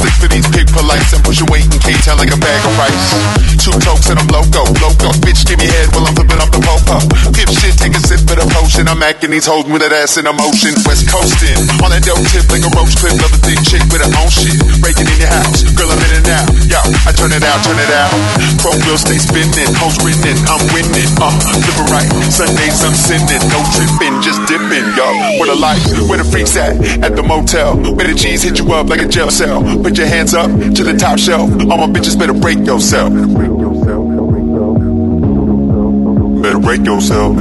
Slick for these pig polites and your weight in K-Town like a bag of rice. Two tokes and I'm loco, loco. Bitch, give me head while I'm Pip shit, take a sip of the potion. I'm acting these hoes with that ass in emotion. West coasting on that dope tip like a roach clip. Love a thick chick with her own shit. Breaking in your house, girl, I'm in and out. Yo, I turn it out, turn it out. Chrome wheels stay spinning, hoes grinning, I'm winning. Uh, living right. Sundays I'm sinning, no tripping, just dipping. Yo, where the lights, where the freaks at? At the motel, where the G's hit you up like a jail cell. Put your hands up to the top shelf. All my bitches better break yourself. Better break yourself.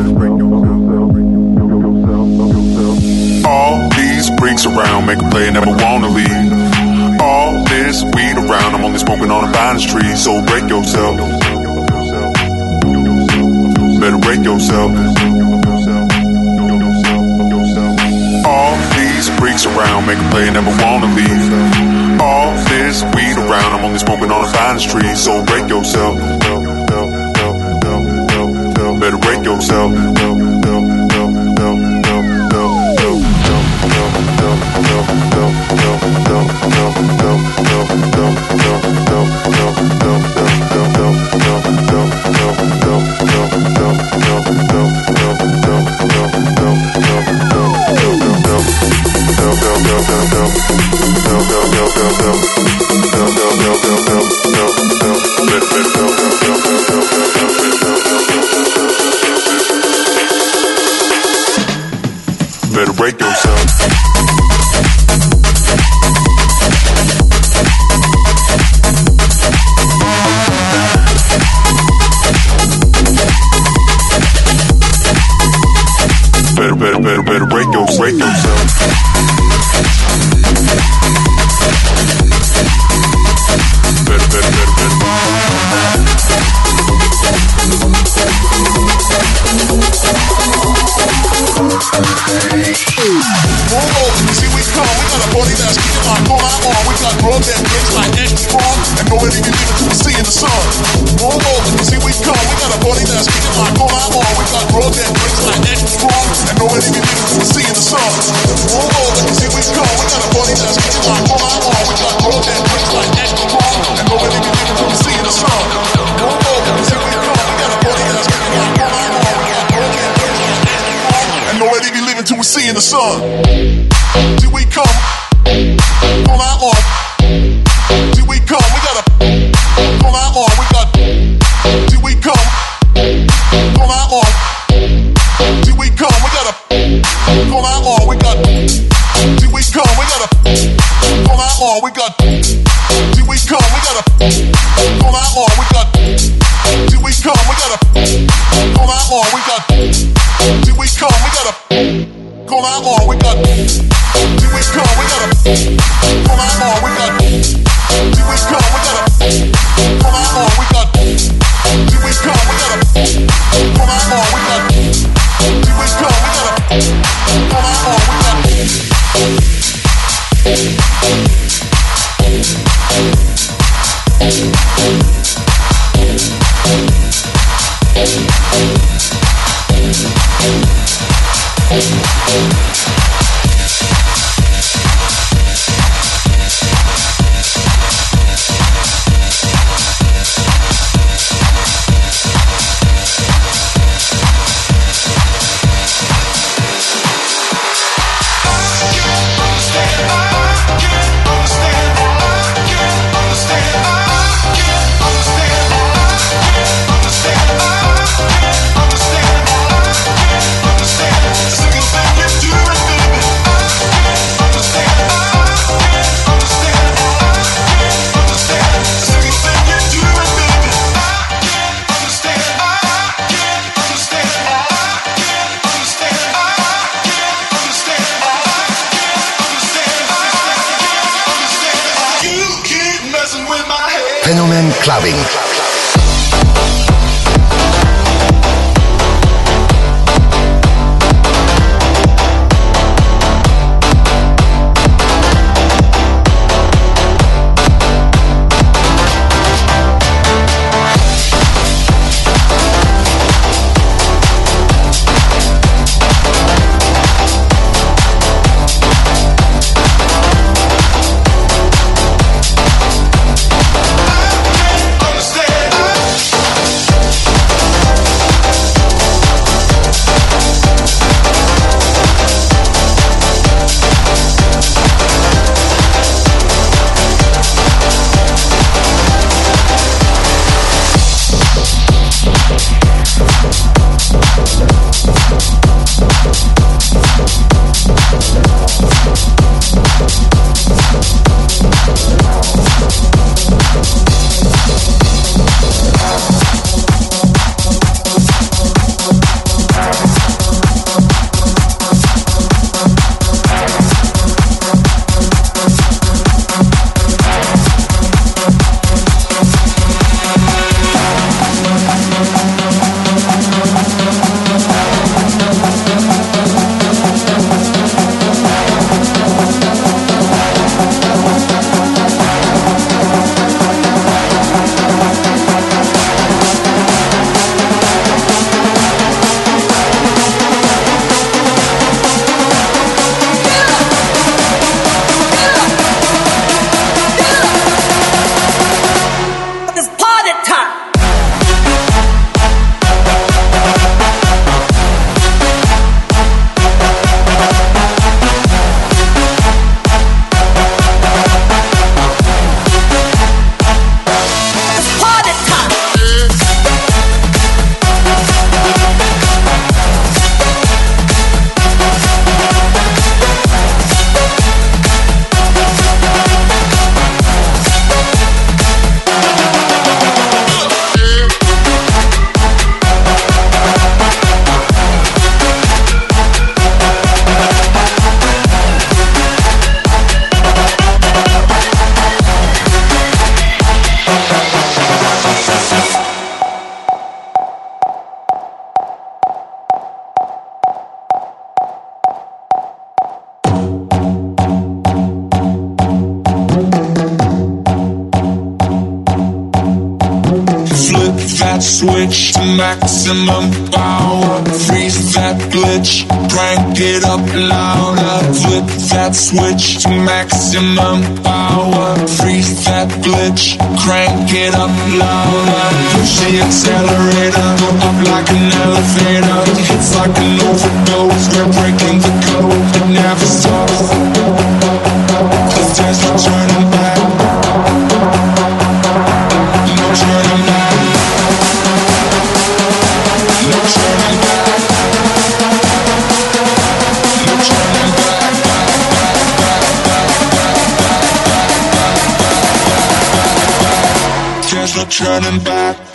All these freaks around make a play, never wanna leave. All this weed around, I'm only smoking on the finest tree, so break yourself. Better break yourself. All these freaks around make a play, never wanna leave. All this weed around, I'm only smoking on the finest tree, so break yourself. Better break yourself. We switch to maximum power. Freeze that glitch, crank it up louder. Flip that switch to maximum power. Freeze that glitch, crank it up louder. Push the accelerator, go up like an elevator. It's like an overdose, we're breaking the code. It never stops. Turning back.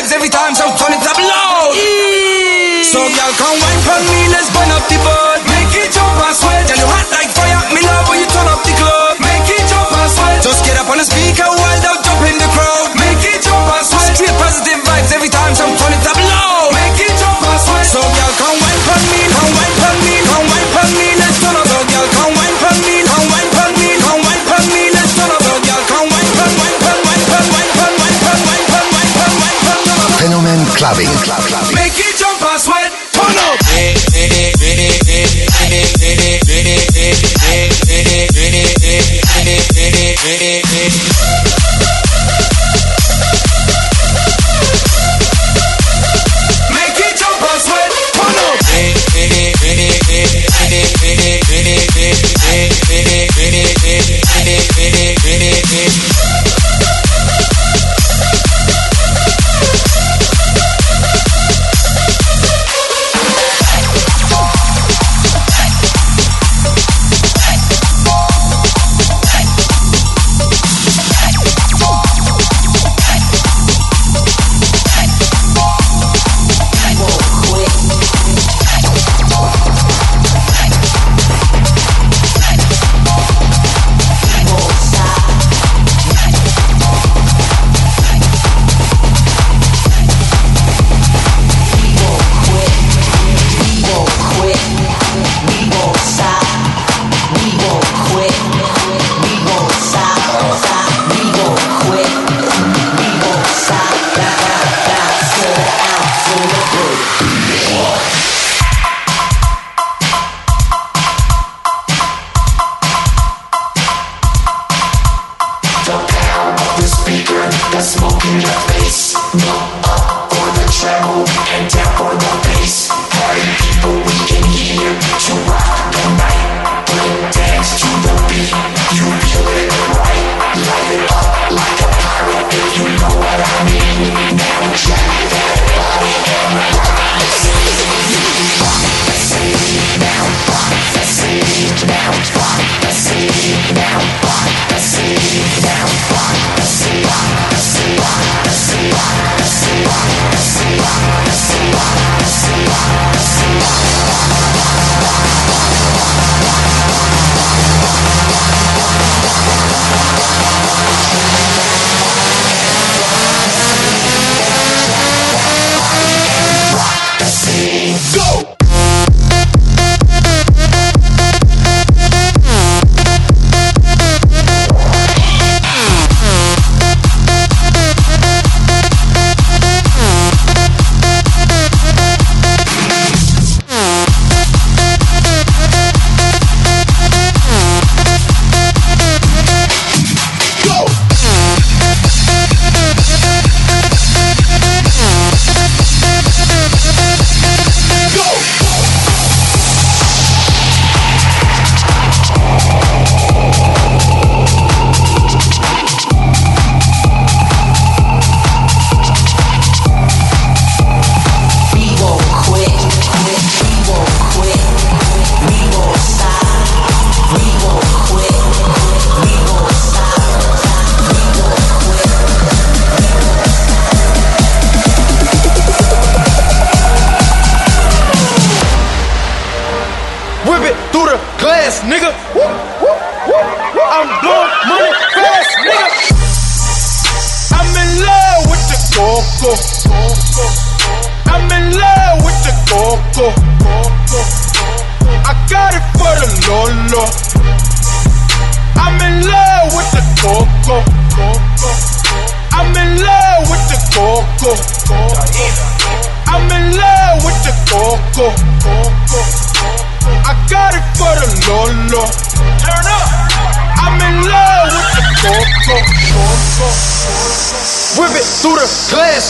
vibes every time, so turn it up loud. So, y'all come wine for me, let's burn up the bar. clubbing. Make it jump and sweat. Turn up. Make it jump and sweat. Turn up.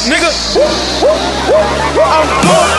Nigga. I'm blowing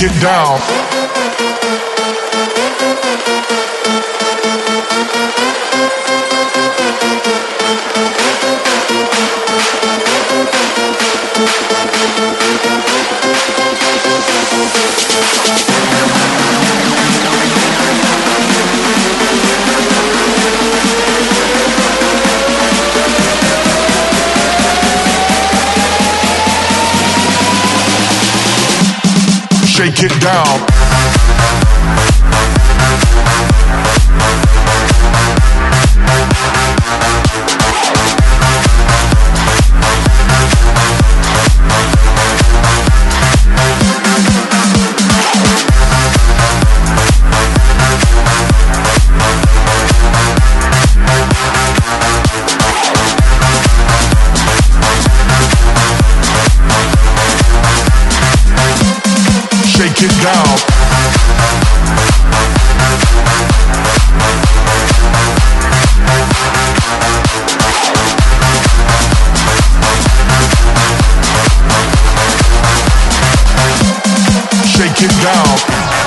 It down. Down. It down.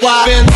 why.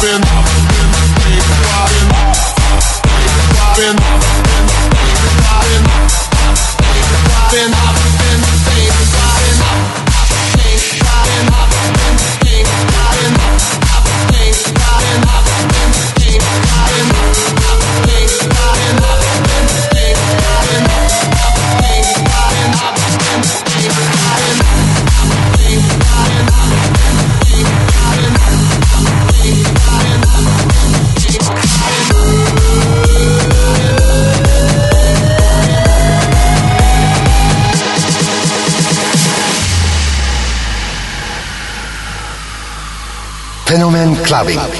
Been, been, why been? Clubbing.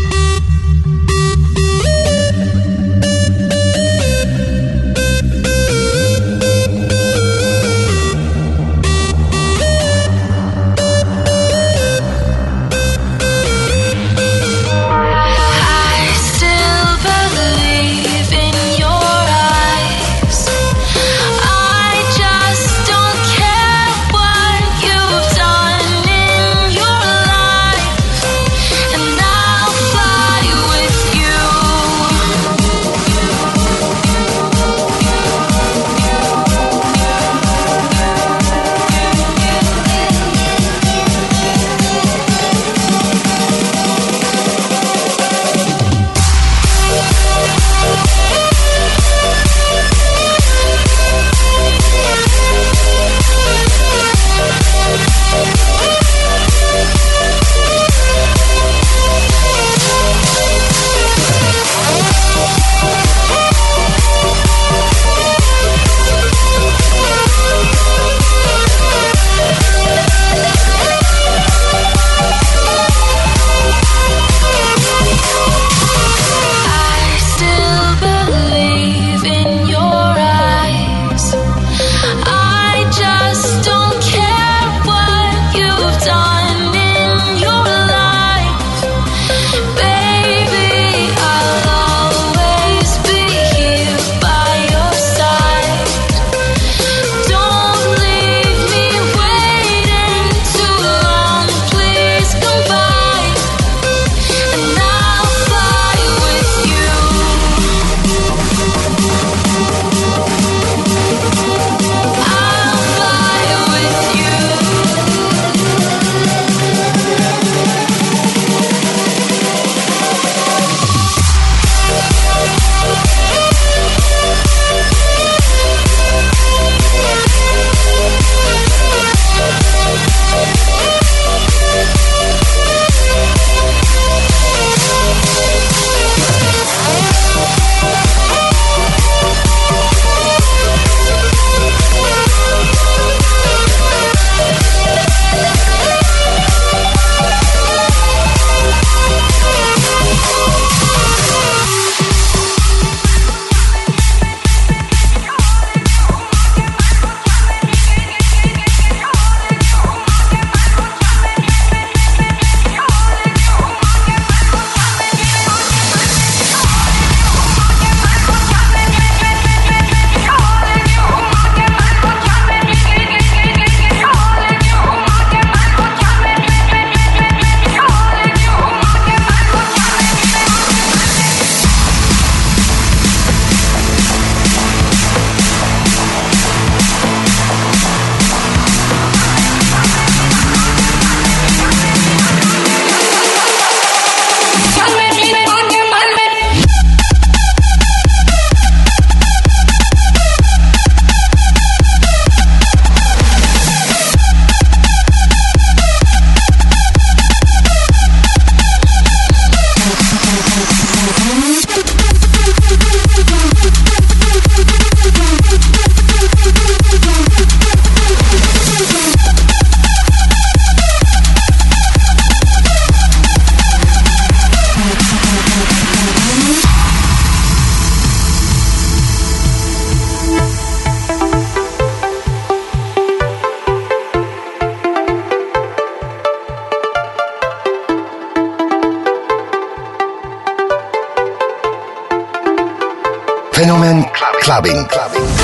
Fenomen Clubbing. Clubbing.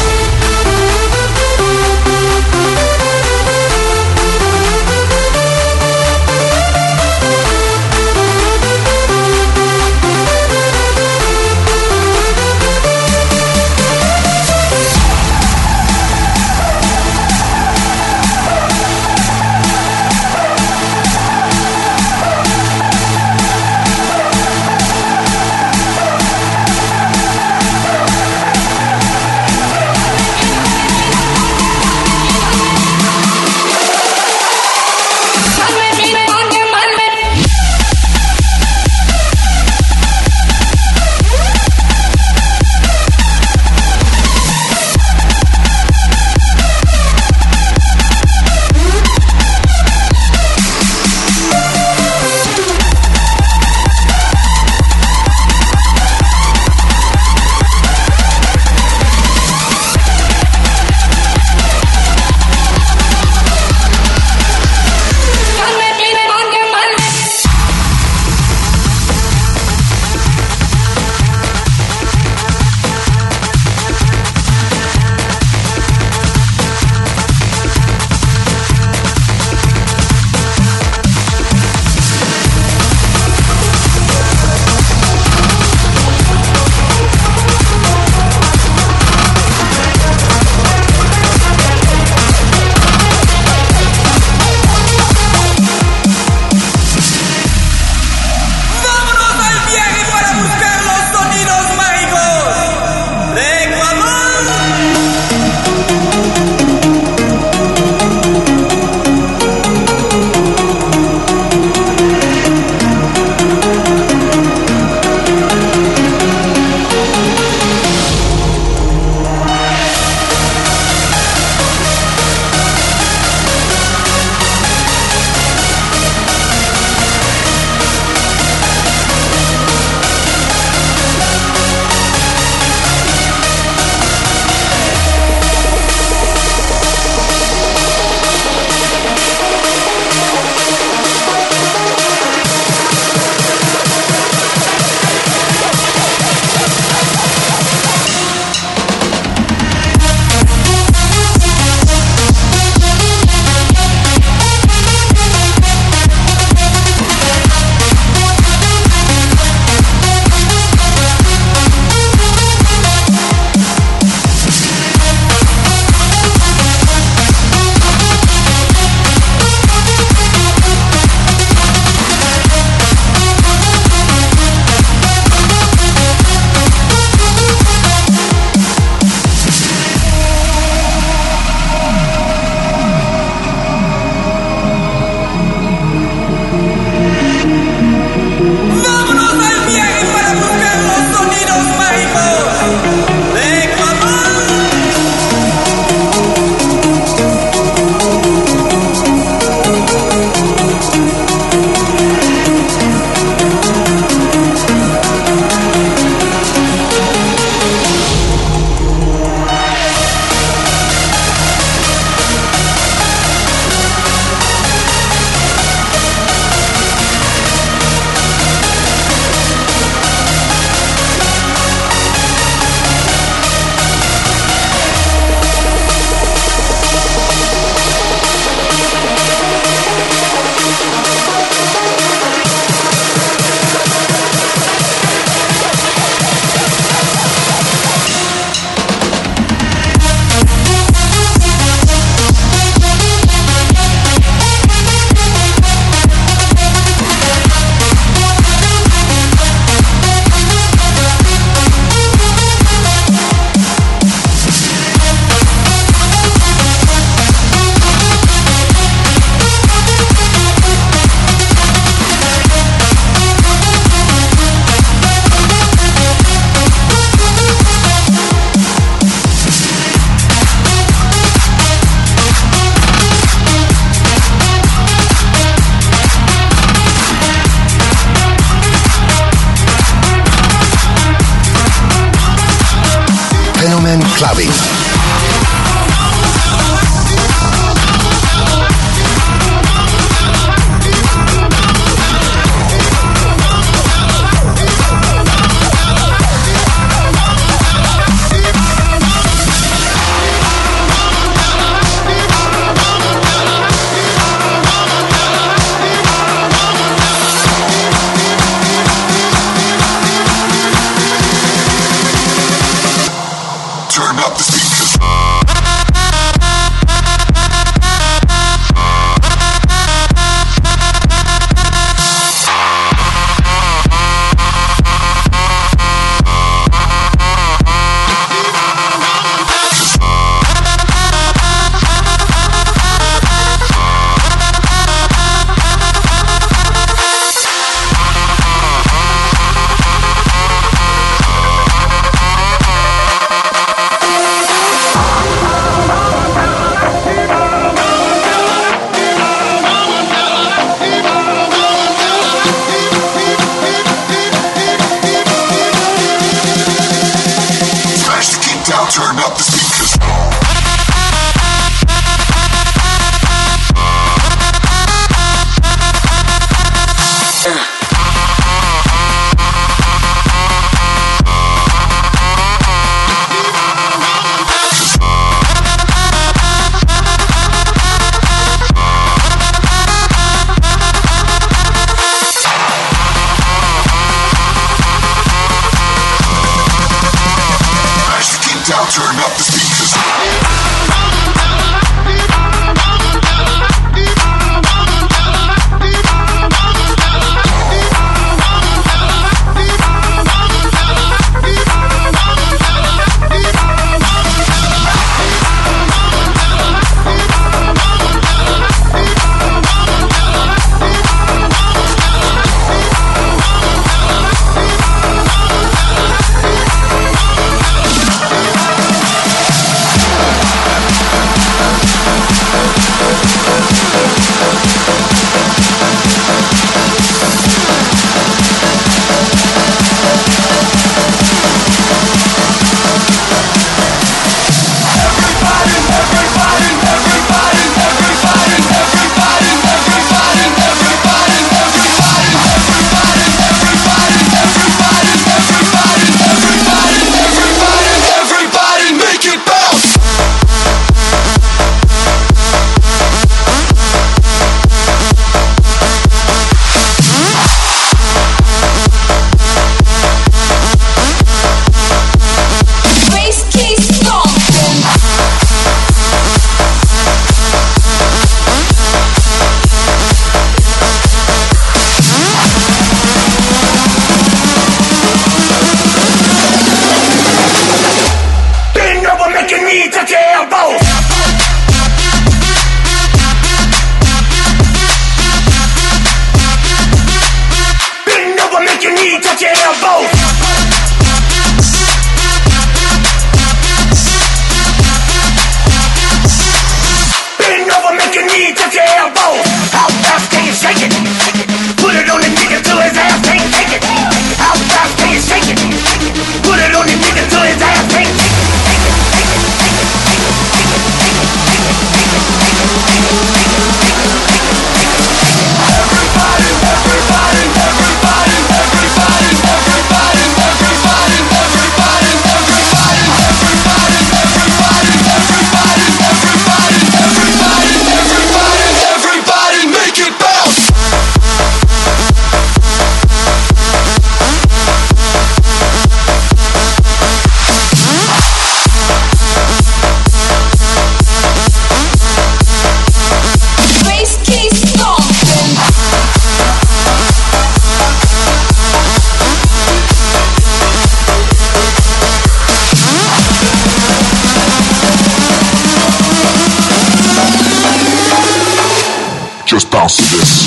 Fenomen